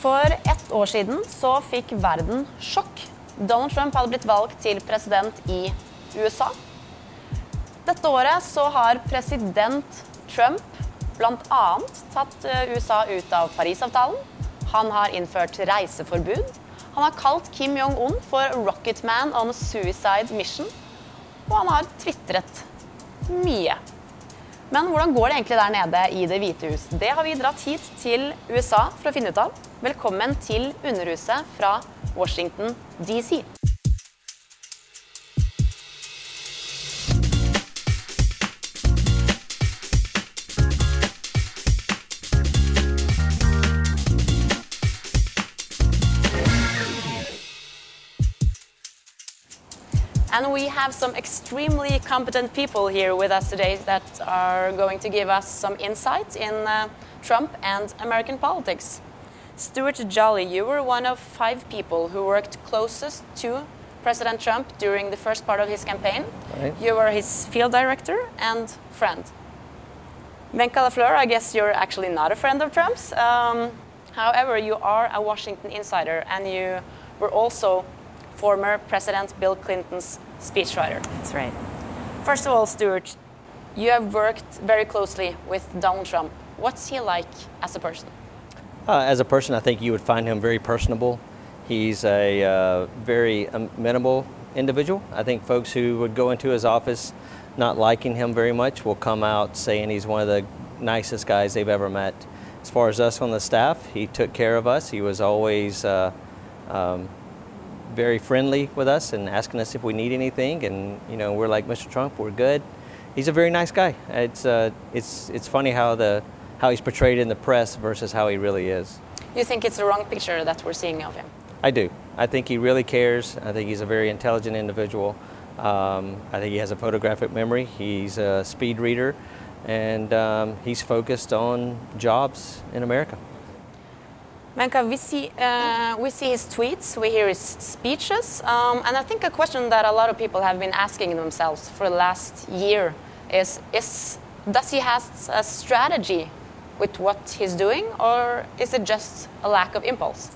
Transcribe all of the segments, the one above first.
For ett år siden så fikk verden sjokk. Donald Trump hadde blitt valgt til president i USA. Dette året så har president Trump bl.a. tatt eh, USA ut av Parisavtalen. Han har innført reiseforbud. Han har kalt Kim Jong-un for 'Rocket Man on a suicide mission'. Og han har tvitret mye. Men hvordan går det egentlig der nede i Det hvite hus? Det har vi dratt hit til USA for å finne ut av. Velkommen til Underhuset fra Washington DC. And we have some extremely competent people here with us today that are going to give us some insight in uh, Trump and American politics. Stuart Jolly, you were one of five people who worked closest to President Trump during the first part of his campaign. Right. You were his field director and friend. Venka Lafleur, I guess you're actually not a friend of Trump's. Um, however, you are a Washington insider and you were also former President Bill Clinton's speechwriter. That's right. First of all, Stuart, you have worked very closely with Donald Trump. What's he like as a person? Uh, as a person, I think you would find him very personable. He's a uh, very amenable individual. I think folks who would go into his office not liking him very much will come out saying he's one of the nicest guys they've ever met. As far as us on the staff, he took care of us. He was always uh, um, very friendly with us and asking us if we need anything. And you know, we're like, Mr. Trump, we're good. He's a very nice guy. It's uh, it's it's funny how the how he's portrayed in the press versus how he really is. You think it's the wrong picture that we're seeing of him? I do. I think he really cares. I think he's a very intelligent individual. Um, I think he has a photographic memory. He's a speed reader, and um, he's focused on jobs in America. Manka, we see, uh, we see his tweets, we hear his speeches, um, and I think a question that a lot of people have been asking themselves for the last year is, is does he have a strategy with what he's doing, or is it just a lack of impulse?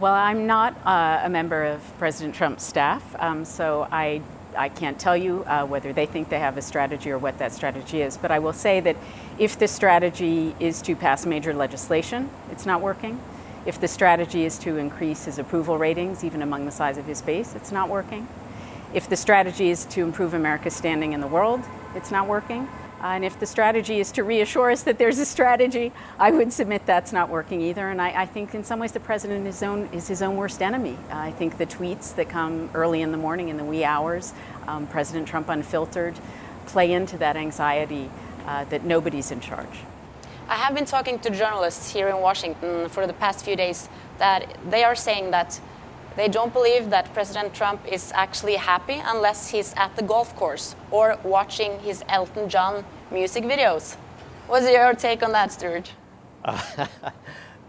Well, I'm not uh, a member of President Trump's staff, um, so I, I can't tell you uh, whether they think they have a strategy or what that strategy is. But I will say that if the strategy is to pass major legislation, it's not working. If the strategy is to increase his approval ratings, even among the size of his base, it's not working. If the strategy is to improve America's standing in the world, it's not working. And if the strategy is to reassure us that there's a strategy, I would submit that's not working either. And I, I think in some ways the president is his, own, is his own worst enemy. I think the tweets that come early in the morning, in the wee hours, um, President Trump unfiltered, play into that anxiety uh, that nobody's in charge. I have been talking to journalists here in Washington for the past few days that they are saying that they don't believe that President Trump is actually happy unless he's at the golf course or watching his Elton John music videos. What's your take on that, Stuart?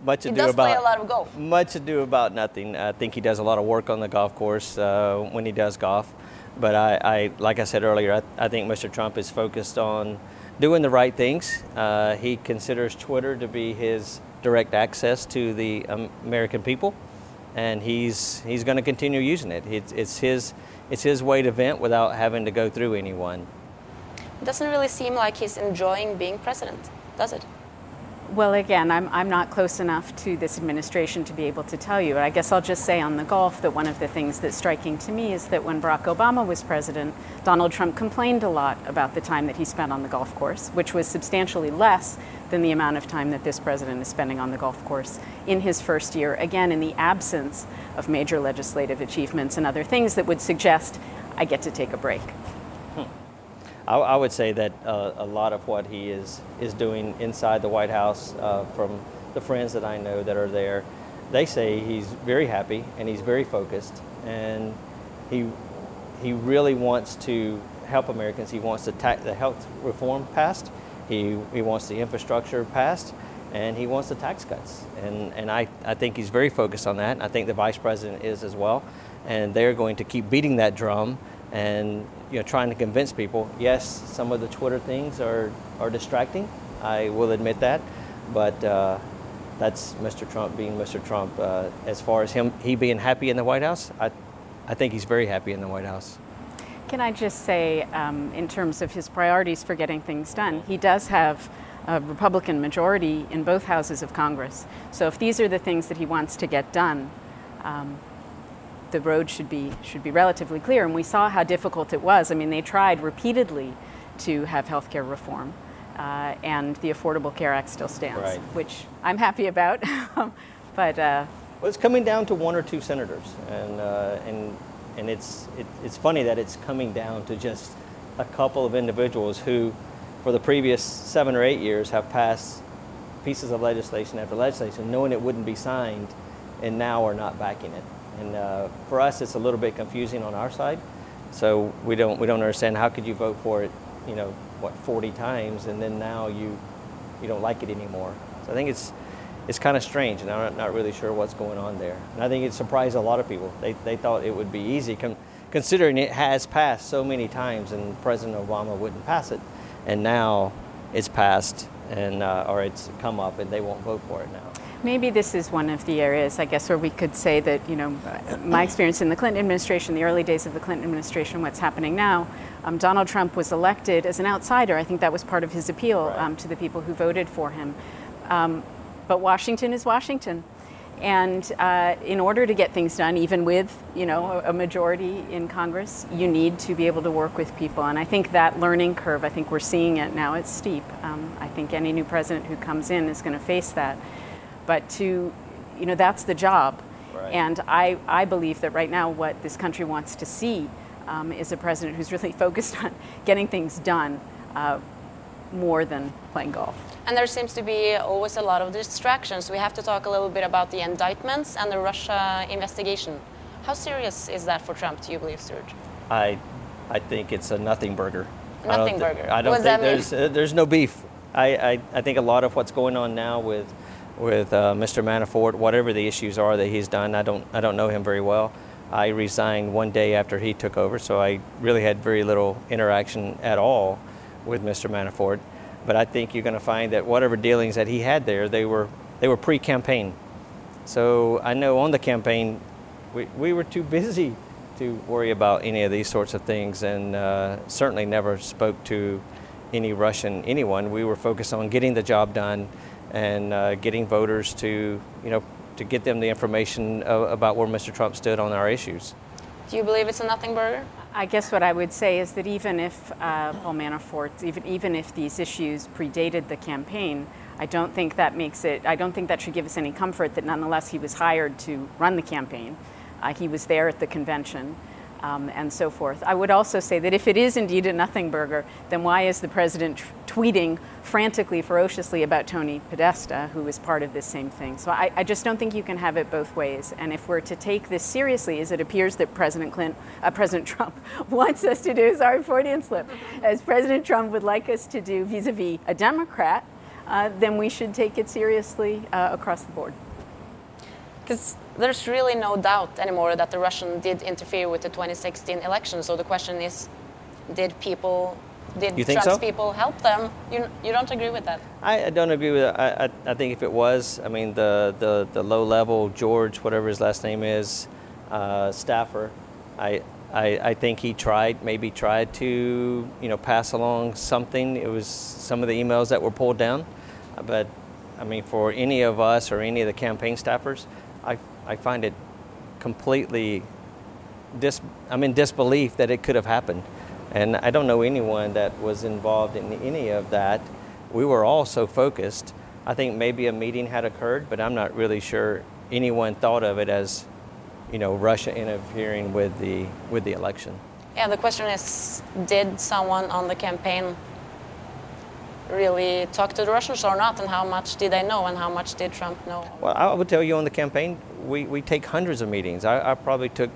much he ado does about play a lot of golf. much ado about nothing. I think he does a lot of work on the golf course uh, when he does golf. But I, I like I said earlier, I, I think Mr. Trump is focused on doing the right things. Uh, he considers Twitter to be his direct access to the um, American people, and he's he's going to continue using it. It's, it's his it's his way to vent without having to go through anyone. It doesn't really seem like he's enjoying being president, does it? Well, again, I'm, I'm not close enough to this administration to be able to tell you. I guess I'll just say on the golf that one of the things that's striking to me is that when Barack Obama was president, Donald Trump complained a lot about the time that he spent on the golf course, which was substantially less than the amount of time that this president is spending on the golf course in his first year, again, in the absence of major legislative achievements and other things that would suggest I get to take a break. I, I would say that uh, a lot of what he is is doing inside the White House, uh, from the friends that I know that are there, they say he's very happy and he's very focused, and he he really wants to help Americans. He wants the ta- the health reform passed. He he wants the infrastructure passed. And he wants the tax cuts. And, and I, I think he's very focused on that. I think the vice president is as well. And they're going to keep beating that drum and you know trying to convince people. Yes, some of the Twitter things are are distracting. I will admit that, but uh, that's Mr. Trump being Mr. Trump. Uh, as far as him, he being happy in the White House, I, I think he's very happy in the White House. Can I just say, um, in terms of his priorities for getting things done, he does have a Republican majority in both houses of Congress. So if these are the things that he wants to get done, um, the road should be should be relatively clear. And we saw how difficult it was. I mean, they tried repeatedly to have health care reform, uh, and the Affordable Care Act still stands, Right. which I'm happy about. but uh, Well, it's coming down to one or two senators, and uh, and and it's it, it's funny that it's coming down to just a couple of individuals who, for the previous seven or eight years, have passed pieces of legislation after legislation, knowing it wouldn't be signed, and now are not backing it. And uh, for us, it's a little bit confusing on our side. So we don't we don't understand how could you vote for it, you know, what 40 times, and then now you you don't like it anymore. So I think it's it's kind of strange, and I'm not, really sure what's going on there. And I think it surprised a lot of people. They, they thought it would be easy, con- considering it has passed so many times, and President Obama wouldn't pass it, and now it's passed, and uh, or it's come up, and they won't vote for it now. Maybe this is one of the areas, I guess, where we could say that, you know, my experience in the Clinton administration, the early days of the Clinton administration, what's happening now, um, Donald Trump was elected as an outsider. I think that was part of his appeal Right. um, to the people who voted for him. Um, but Washington is Washington. And uh, in order to get things done, even with you know a a majority in Congress, you need to be able to work with people. And I think that learning curve, I think we're seeing it now. It's steep. Um, I think any new president who comes in is going to face that. But to, you know, that's the job. Right. And I, I believe that right now what this country wants to see um, is a president who's really focused on getting things done uh, more than playing golf. And there seems to be always a lot of distractions. We have to talk a little bit about the indictments and the Russia investigation. How serious is that for Trump, do you believe, Sturge? I, I think it's a nothing burger. I don't Nothing thi- burger. I don't What does think that mean? there's uh, there's no beef. I, I, I think a lot of what's going on now with with uh, Mr. Manafort, whatever the issues are that he's done, I don't I don't know him very well. I resigned one day after he took over, so I really had very little interaction at all with Mr. Manafort. But I think you're going to find that whatever dealings that he had there, they were they were pre-campaign. So I know on the campaign, we, we were too busy to worry about any of these sorts of things and uh, certainly never spoke to any Russian anyone. We were focused on getting the job done and uh, getting voters to, you know, to get them the information uh, about where Mr. Trump stood on our issues. Do you believe it's a nothing burger? I guess what I would say is that even if uh, Paul Manafort, even even if these issues predated the campaign, I don't think that makes it. I don't think that should give us any comfort that nonetheless he was hired to run the campaign. Uh, he was there at the convention. Um, and so forth. I would also say that if it is indeed a nothing burger, then why is the president t- tweeting frantically, ferociously about Tony Podesta, who was part of this same thing? So I, I just don't think you can have it both ways. And if we're to take this seriously, as it appears that President uh, President Trump wants us to do, sorry, Freudian slip, as President Trump would like us to do vis-a-vis a Democrat, uh, then we should take it seriously uh, across the board. Because there's really no doubt anymore that the Russian did interfere with the 2016 election. So the question is, did people, did You think Trump's so? people help them? You, you don't agree with that? I, I don't agree with that. I, I, I think if it was, I mean, the, the, the low level George, whatever his last name is, uh, staffer, I, I, I think he tried, maybe tried to, you know, pass along something. It was some of the emails that were pulled down. But, I mean, for any of us or any of the campaign staffers, I, I find it completely dis, I'm in disbelief that it could have happened. And I don't know anyone that was involved in any of that. We were all so focused. I think maybe a meeting had occurred, but I'm not really sure anyone thought of it as, you know, Russia interfering with the with the election. Yeah, the question is, did someone on the campaign really talk to the Russians or not? And how much did they know and how much did Trump know? Well, I would tell you on the campaign, we, we take hundreds of meetings. I, I probably took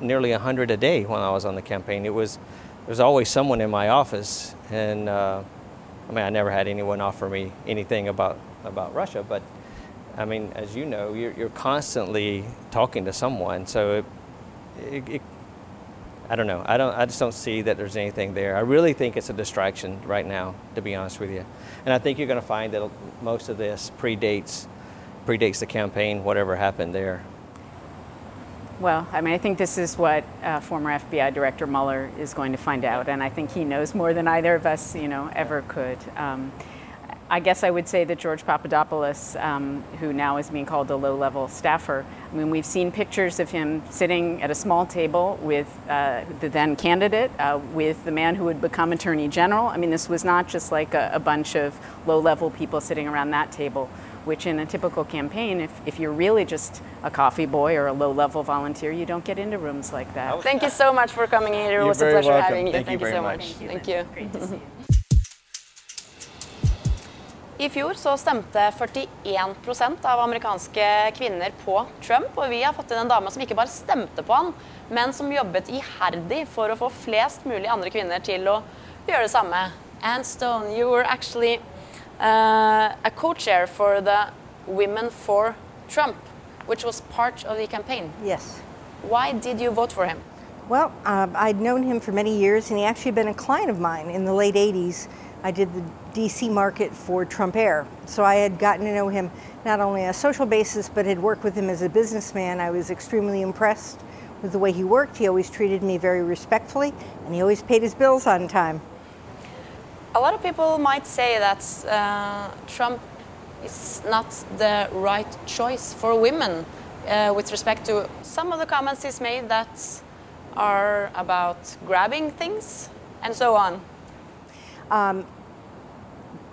nearly 100 a day when I was on the campaign. It was, there was always someone in my office, and uh, I mean, I never had anyone offer me anything about, about Russia, but I mean, as you know, you're, you're constantly talking to someone, so it, it, it, I don't know. I don't. I just don't see that there's anything there. I really think it's a distraction right now, to be honest with you. And I think you're going to find that most of this predates, predates the campaign, whatever happened there. Well, I mean, I think this is what uh, former FBI Director Mueller is going to find out, and I think he knows more than either of us, you know, ever could. Um, I guess I would say that George Papadopoulos, um, who now is being called a low level staffer, I mean, we've seen pictures of him sitting at a small table with uh, the then candidate, uh, with the man who would become Attorney General. I mean, this was not just like a, a bunch of low level people sitting around that table, which in a typical campaign, if, if you're really just a coffee boy or a low level volunteer, you don't get into rooms like that. Thank you so much for coming here. It You're was a pleasure welcome. having you. Thank you you so much. much. Thank Thank you. Great to see you. I fjor så stemte 41% av amerikanske kvinner på Trump, og vi har fått inn en dame som ikke bare stemte på han, men som jobbet iherdig for å få flest mulig andre kvinner til å gjøre det samme. Anne Stone, you were actually uh, a co-chair for the Women for Trump, which was part of the campaign. Yes. Why did you vote for him? Well, um, I'd known him for many years, and he actually had been a client of mine in the late 80s. I did the DC market for Trump Air. So I had gotten to know him not only on a social basis, but had worked with him as a businessman. I was extremely impressed with the way he worked. He always treated me very respectfully, and he always paid his bills on time. A lot of people might say that uh, Trump is not the right choice for women uh, with respect to some of the comments he's made that are about grabbing things and so on.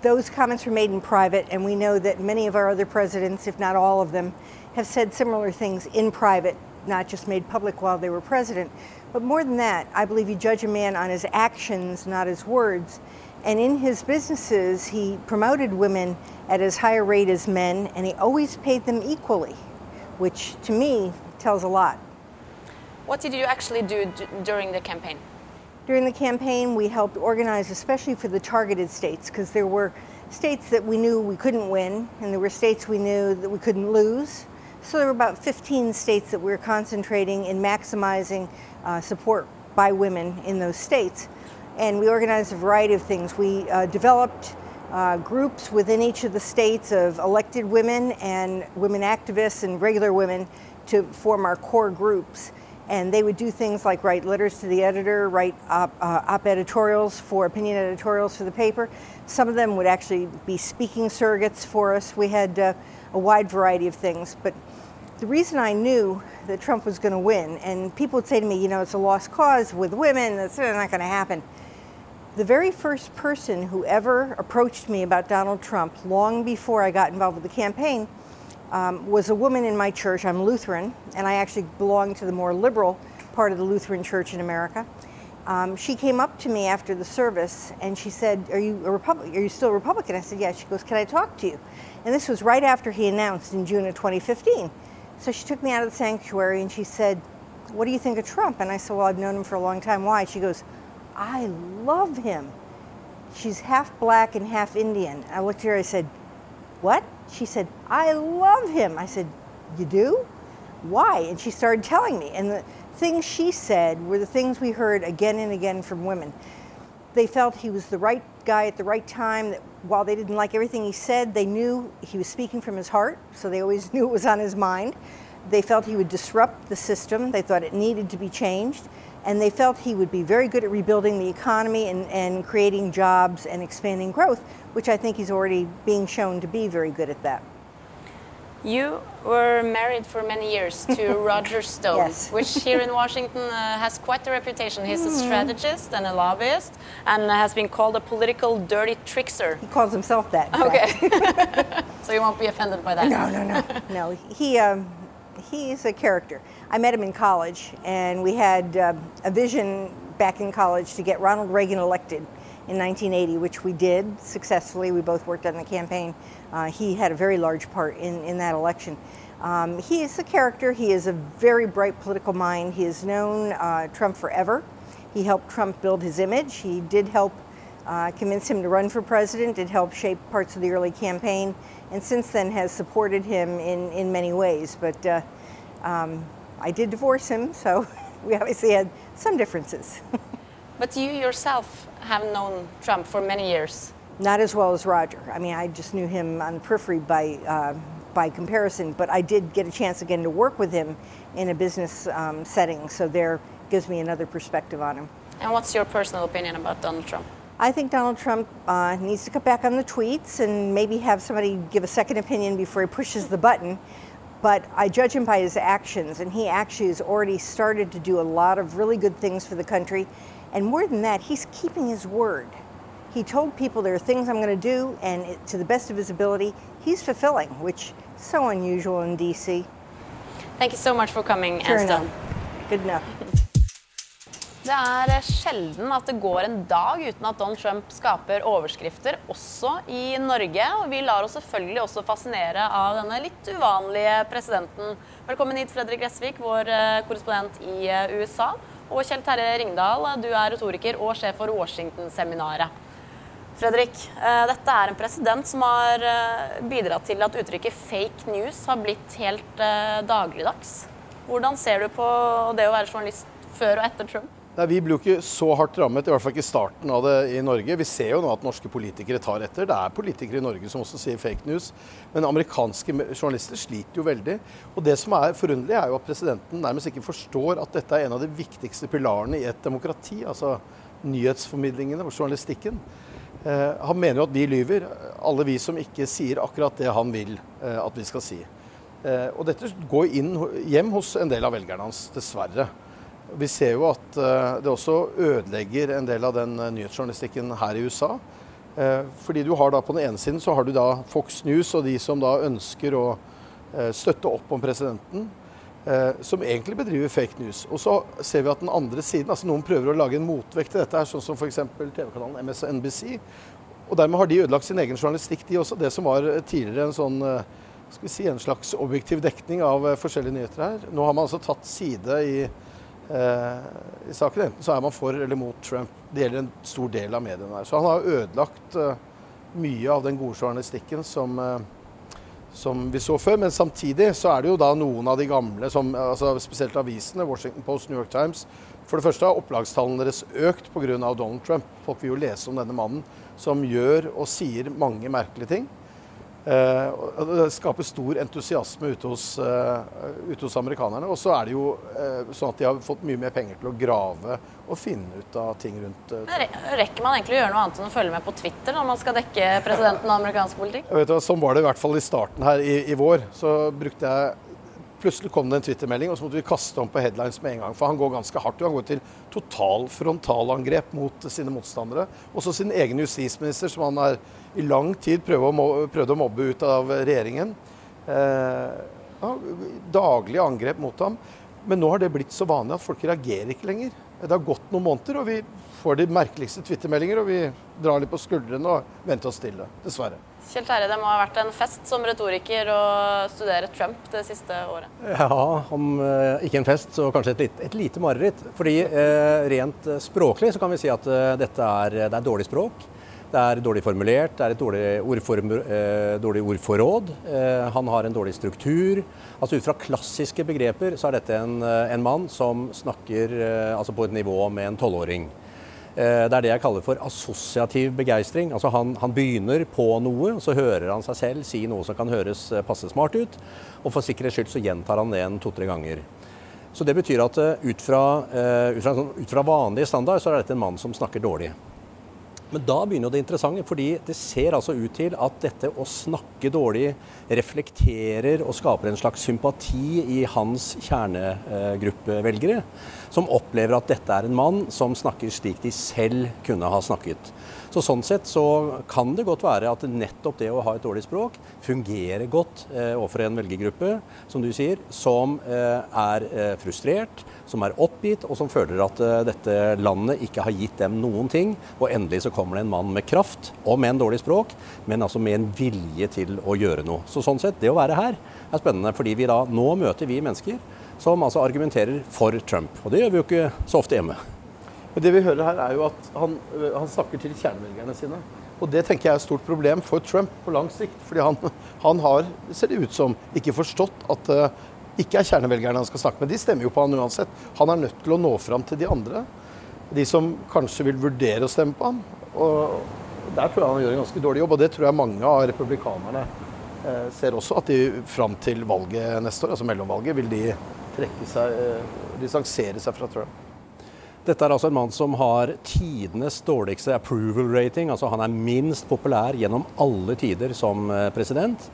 Those comments were made in private, and we know that many of our other presidents, if not all of them, have said similar things in private, not just made public while they were president. But more than that, I believe you judge a man on his actions, not his words. And in his businesses, he promoted women at as high a rate as men, and he always paid them equally, which to me tells a lot. What did you actually do d- during the campaign? During the campaign, we helped organize, especially for the targeted states, because there were states that we knew we couldn't win, and there were states we knew that we couldn't lose. So there were about 15 states that we were concentrating in maximizing uh, support by women in those states. And we organized a variety of things. We uh, developed uh, groups within each of the states of elected women and women activists and regular women to form our core groups and they would do things like write letters to the editor, write op, uh, op editorials for opinion editorials for the paper. Some of them would actually be speaking surrogates for us. We had uh, a wide variety of things. But the reason I knew that Trump was going to win, and people would say to me, you know, it's a lost cause with women, that's not going to happen. The very first person who ever approached me about Donald Trump, long before I got involved with the campaign, um, was a woman in my church. I'm Lutheran, and I actually belong to the more liberal part of the Lutheran Church in America. Um, she came up to me after the service and she said, "Are you a Republican? Are you still a Republican?" I said, "Yes." She goes, "Can I talk to you?" And this was right after he announced in June of 2015. So she took me out of the sanctuary and she said, "What do you think of Trump?" And I said, "Well, I've known him for a long time. Why?" She goes, "I love him. She's half black and half Indian." I looked at her. I said, "What?" She said, I love him. I said, You do? Why? And she started telling me. And the things she said were the things we heard again and again from women. They felt he was the right guy at the right time, that while they didn't like everything he said, they knew he was speaking from his heart, so they always knew it was on his mind. They felt he would disrupt the system, they thought it needed to be changed, and they felt he would be very good at rebuilding the economy and, and creating jobs and expanding growth, which I think he's already being shown to be very good at that. You were married for many years to Roger Stone, Yes. which here in Washington uh, has quite a reputation. He's a strategist and a lobbyist, and has been called a political dirty trickster. He calls himself that. Okay, so you won't be offended by that. No, no, no. no, he, um, he's a character. I met him in college, and we had um, a vision back in college to get Ronald Reagan elected in 1980, which we did successfully. We both worked on the campaign. Uh, he had a very large part in, in that election. Um, he is a character. He is a very bright political mind. He has known uh, Trump forever. He helped Trump build his image. He did help uh, convince him to run for president. It helped shape parts of the early campaign, and since then has supported him in, in many ways. But uh, um, I did divorce him, so we obviously had some differences. But you yourself have known Trump for many years. Not as well as Roger. I mean, I just knew him on the periphery by uh, by comparison, but I did get a chance again to work with him in a business um, setting, so there gives me another perspective on him. And what's your personal opinion about Donald Trump? I think Donald Trump uh, needs to cut back on the tweets and maybe have somebody give a second opinion before he pushes the button. But I judge him by his actions, and he actually has already started to do a lot of really good things for the country. And more than that, he's keeping his word. He told people there are things I'm going to do, and it, to the best of his ability, he's fulfilling, which is so unusual in D.C. Thank you so much for coming, Sure Anne Stone. enough. Good enough. Det er sjelden at det går en dag uten at Donald Trump skaper overskrifter, også i Norge. Og vi lar oss selvfølgelig også fascinere av denne litt uvanlige presidenten. Velkommen hit, Fredrik Gressvik, vår eh, korrespondent i eh, USA. Og Kjell Terje Ringdal, du er retoriker og sjef for Washington-seminaret. Fredrik, eh, dette er en president som har eh, bidratt til at uttrykket fake news har blitt helt eh, dagligdags. Hvordan ser du på det å være journalist før og etter Trump? Nei, Vi blir jo ikke så hardt rammet, i hvert fall ikke starten av det i Norge. Vi ser jo nå at norske politikere tar etter. Det er politikere i Norge som også sier fake news. Men amerikanske journalister sliter jo veldig. Og det som er forunderlig, er jo at presidenten nærmest ikke forstår at dette er en av de viktigste pilarene i et demokrati. Altså nyhetsformidlingene og journalistikken. Eh, han mener jo at vi lyver, alle vi som ikke sier akkurat det han vil eh, at vi skal si. Eh, og dette går inn hjem hos en del av velgerne hans, dessverre. Vi ser jo at eh, det også ødelegger en del av den eh, nyhetsjournalistikken her i USA. Eh, Fordi du har da på den ene siden så har du da Fox News og de som da ønsker å støtte opp om presidenten, som egentlig bedriver fake news. Og så ser vi at den andre siden, altså noen prøver å lage en motvekt til dette, her, sånn som f.eks. TV-kanalen MSNBC. Og dermed har de ødelagt sin egen journalistikk, de også. Det som var tidligere en sånn skal vi si, en slags objektiv dekning av forskjellige nyheter her. Nå har man altså tatt side i i saken. Enten så er man for eller mot Trump. Det gjelder en stor del av mediene her. Så han har ødelagt eh, mye av den gode journalistikken som, eh, som vi så før. Men samtidig så er det jo da noen av de gamle, som, altså spesielt avisene, Washington Post, New York Times. For det første har opplagstallene deres økt pga. Donald Trump. Folk vil jo lese om denne mannen som gjør og sier mange merkelige ting. Eh, det skaper stor entusiasme ute hos, eh, ute hos amerikanerne. Og så er det jo eh, sånn at de har fått mye mer penger til å grave og finne ut av ting rundt Rekker man egentlig å gjøre noe annet enn å følge med på Twitter når man skal dekke presidenten av amerikansk hva, Sånn var det i hvert fall i starten her i, i vår. Så brukte jeg Plutselig kom det en Twitter-melding, og så måtte vi kaste om på headlines med en gang. For han går ganske hardt. Han går til total frontalangrep mot sine motstandere. Også sin egen justisminister, som han har i lang tid mo- å mobbe ut av regjeringen. Eh, daglige angrep mot ham. Men nå har det blitt så vanlig at folk reagerer ikke lenger. Det har gått noen måneder, og vi får de merkeligste Twitter-meldinger, og vi drar litt på skuldrene og venter oss til det. Dessverre. Kjell Terje, det må ha vært en fest som retoriker å studere Trump det siste året. Ja, om eh, ikke en fest, så kanskje et, lit- et lite mareritt. Fordi eh, rent språklig så kan vi si at eh, dette er, det er dårlig språk. Det er dårlig formulert, det er et dårlig, ordform, eh, dårlig ordforråd. Eh, han har en dårlig struktur. Altså Ut fra klassiske begreper så er dette en, eh, en mann som snakker eh, altså på et nivå med en tolvåring. Eh, Det er det jeg kaller for assosiativ begeistring. Altså han, han begynner på noe, så hører han seg selv si noe som kan høres eh, passe smart ut. Og for sikkerhets skyld så gjentar han det en to-tre ganger. Så det betyr at ut fra, ut fra, sånn- ut fra vanlig standard så er dette en mann som snakker dårlig. Men da begynner jo det interessante, fordi det ser altså ut til at dette å snakke dårlig reflekterer og skaper en slags sympati i hans kjernegruppevelgere, som opplever at dette er en mann som snakker slik de selv kunne ha snakket. Så Sånn sett så kan det godt være at nettopp det å ha et dårlig språk fungerer godt eh, overfor en velgergruppe, som du sier, som eh, er eh, frustrert, som er oppgitt, og som føler at eh, dette landet ikke har gitt dem noen ting. Og endelig så kommer det en mann med kraft, og med en dårlig språk, men altså med en vilje til å gjøre noe. Så sånn sett, det å være her er spennende, fordi vi da nå møter vi mennesker som altså argumenterer for Trump. Og det gjør vi jo ikke så ofte hjemme. Men det vi hører her er jo at han, øh, han snakker til kjernevelgerne sine. Og det tenker jeg er et stort problem for Trump på lang sikt. Fordi han, han har, ser det ut som, ikke forstått at det ikke er kjernevelgerne han skal snakke med. De stemmer jo på han uansett. Han er nødt til å nå fram til de andre. De som kanskje vil vurdere å stemme på ham. Og der tror jeg han gjør en ganske dårlig jobb, og det tror jeg mange av republikanerne eh, ser også at de fram til valget neste år, altså mellomvalget, vil de trekke seg, eh, distansere seg fra Trump. Dette er altså en mann som har tidenes dårligste approval rating. altså Han er minst populær gjennom alle tider som eh, president.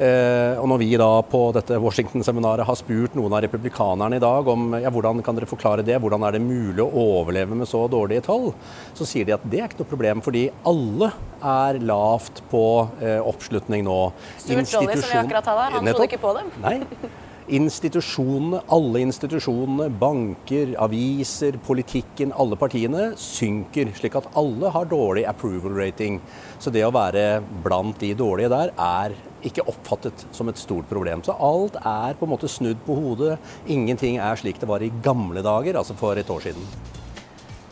Eh, og når vi da på dette Washington-seminaret har spurt noen av republikanerne i dag om ja, hvordan kan dere forklare det, hvordan er det mulig å overleve med så dårlige tall, så sier de at det er ikke noe problem, fordi alle er lavt på eh, oppslutning nå. Stuart Jolly, som vi akkurat hadde, han trodde ikke på dem. Nei. Institusjonene, alle institusjonene, banker, aviser, politikken, alle partiene synker, slik at alle har dårlig approval rating. Så det å være blant de dårlige der er ikke oppfattet som et stort problem. Så alt er på en måte snudd på hodet. Ingenting er slik det var i gamle dager, altså for et år siden.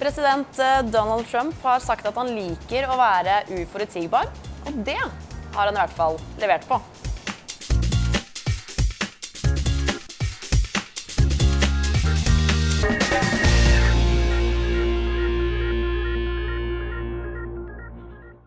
President eh, Donald Trump har sagt at han liker å være uforutsigbar, og det har han i hvert fall levert på.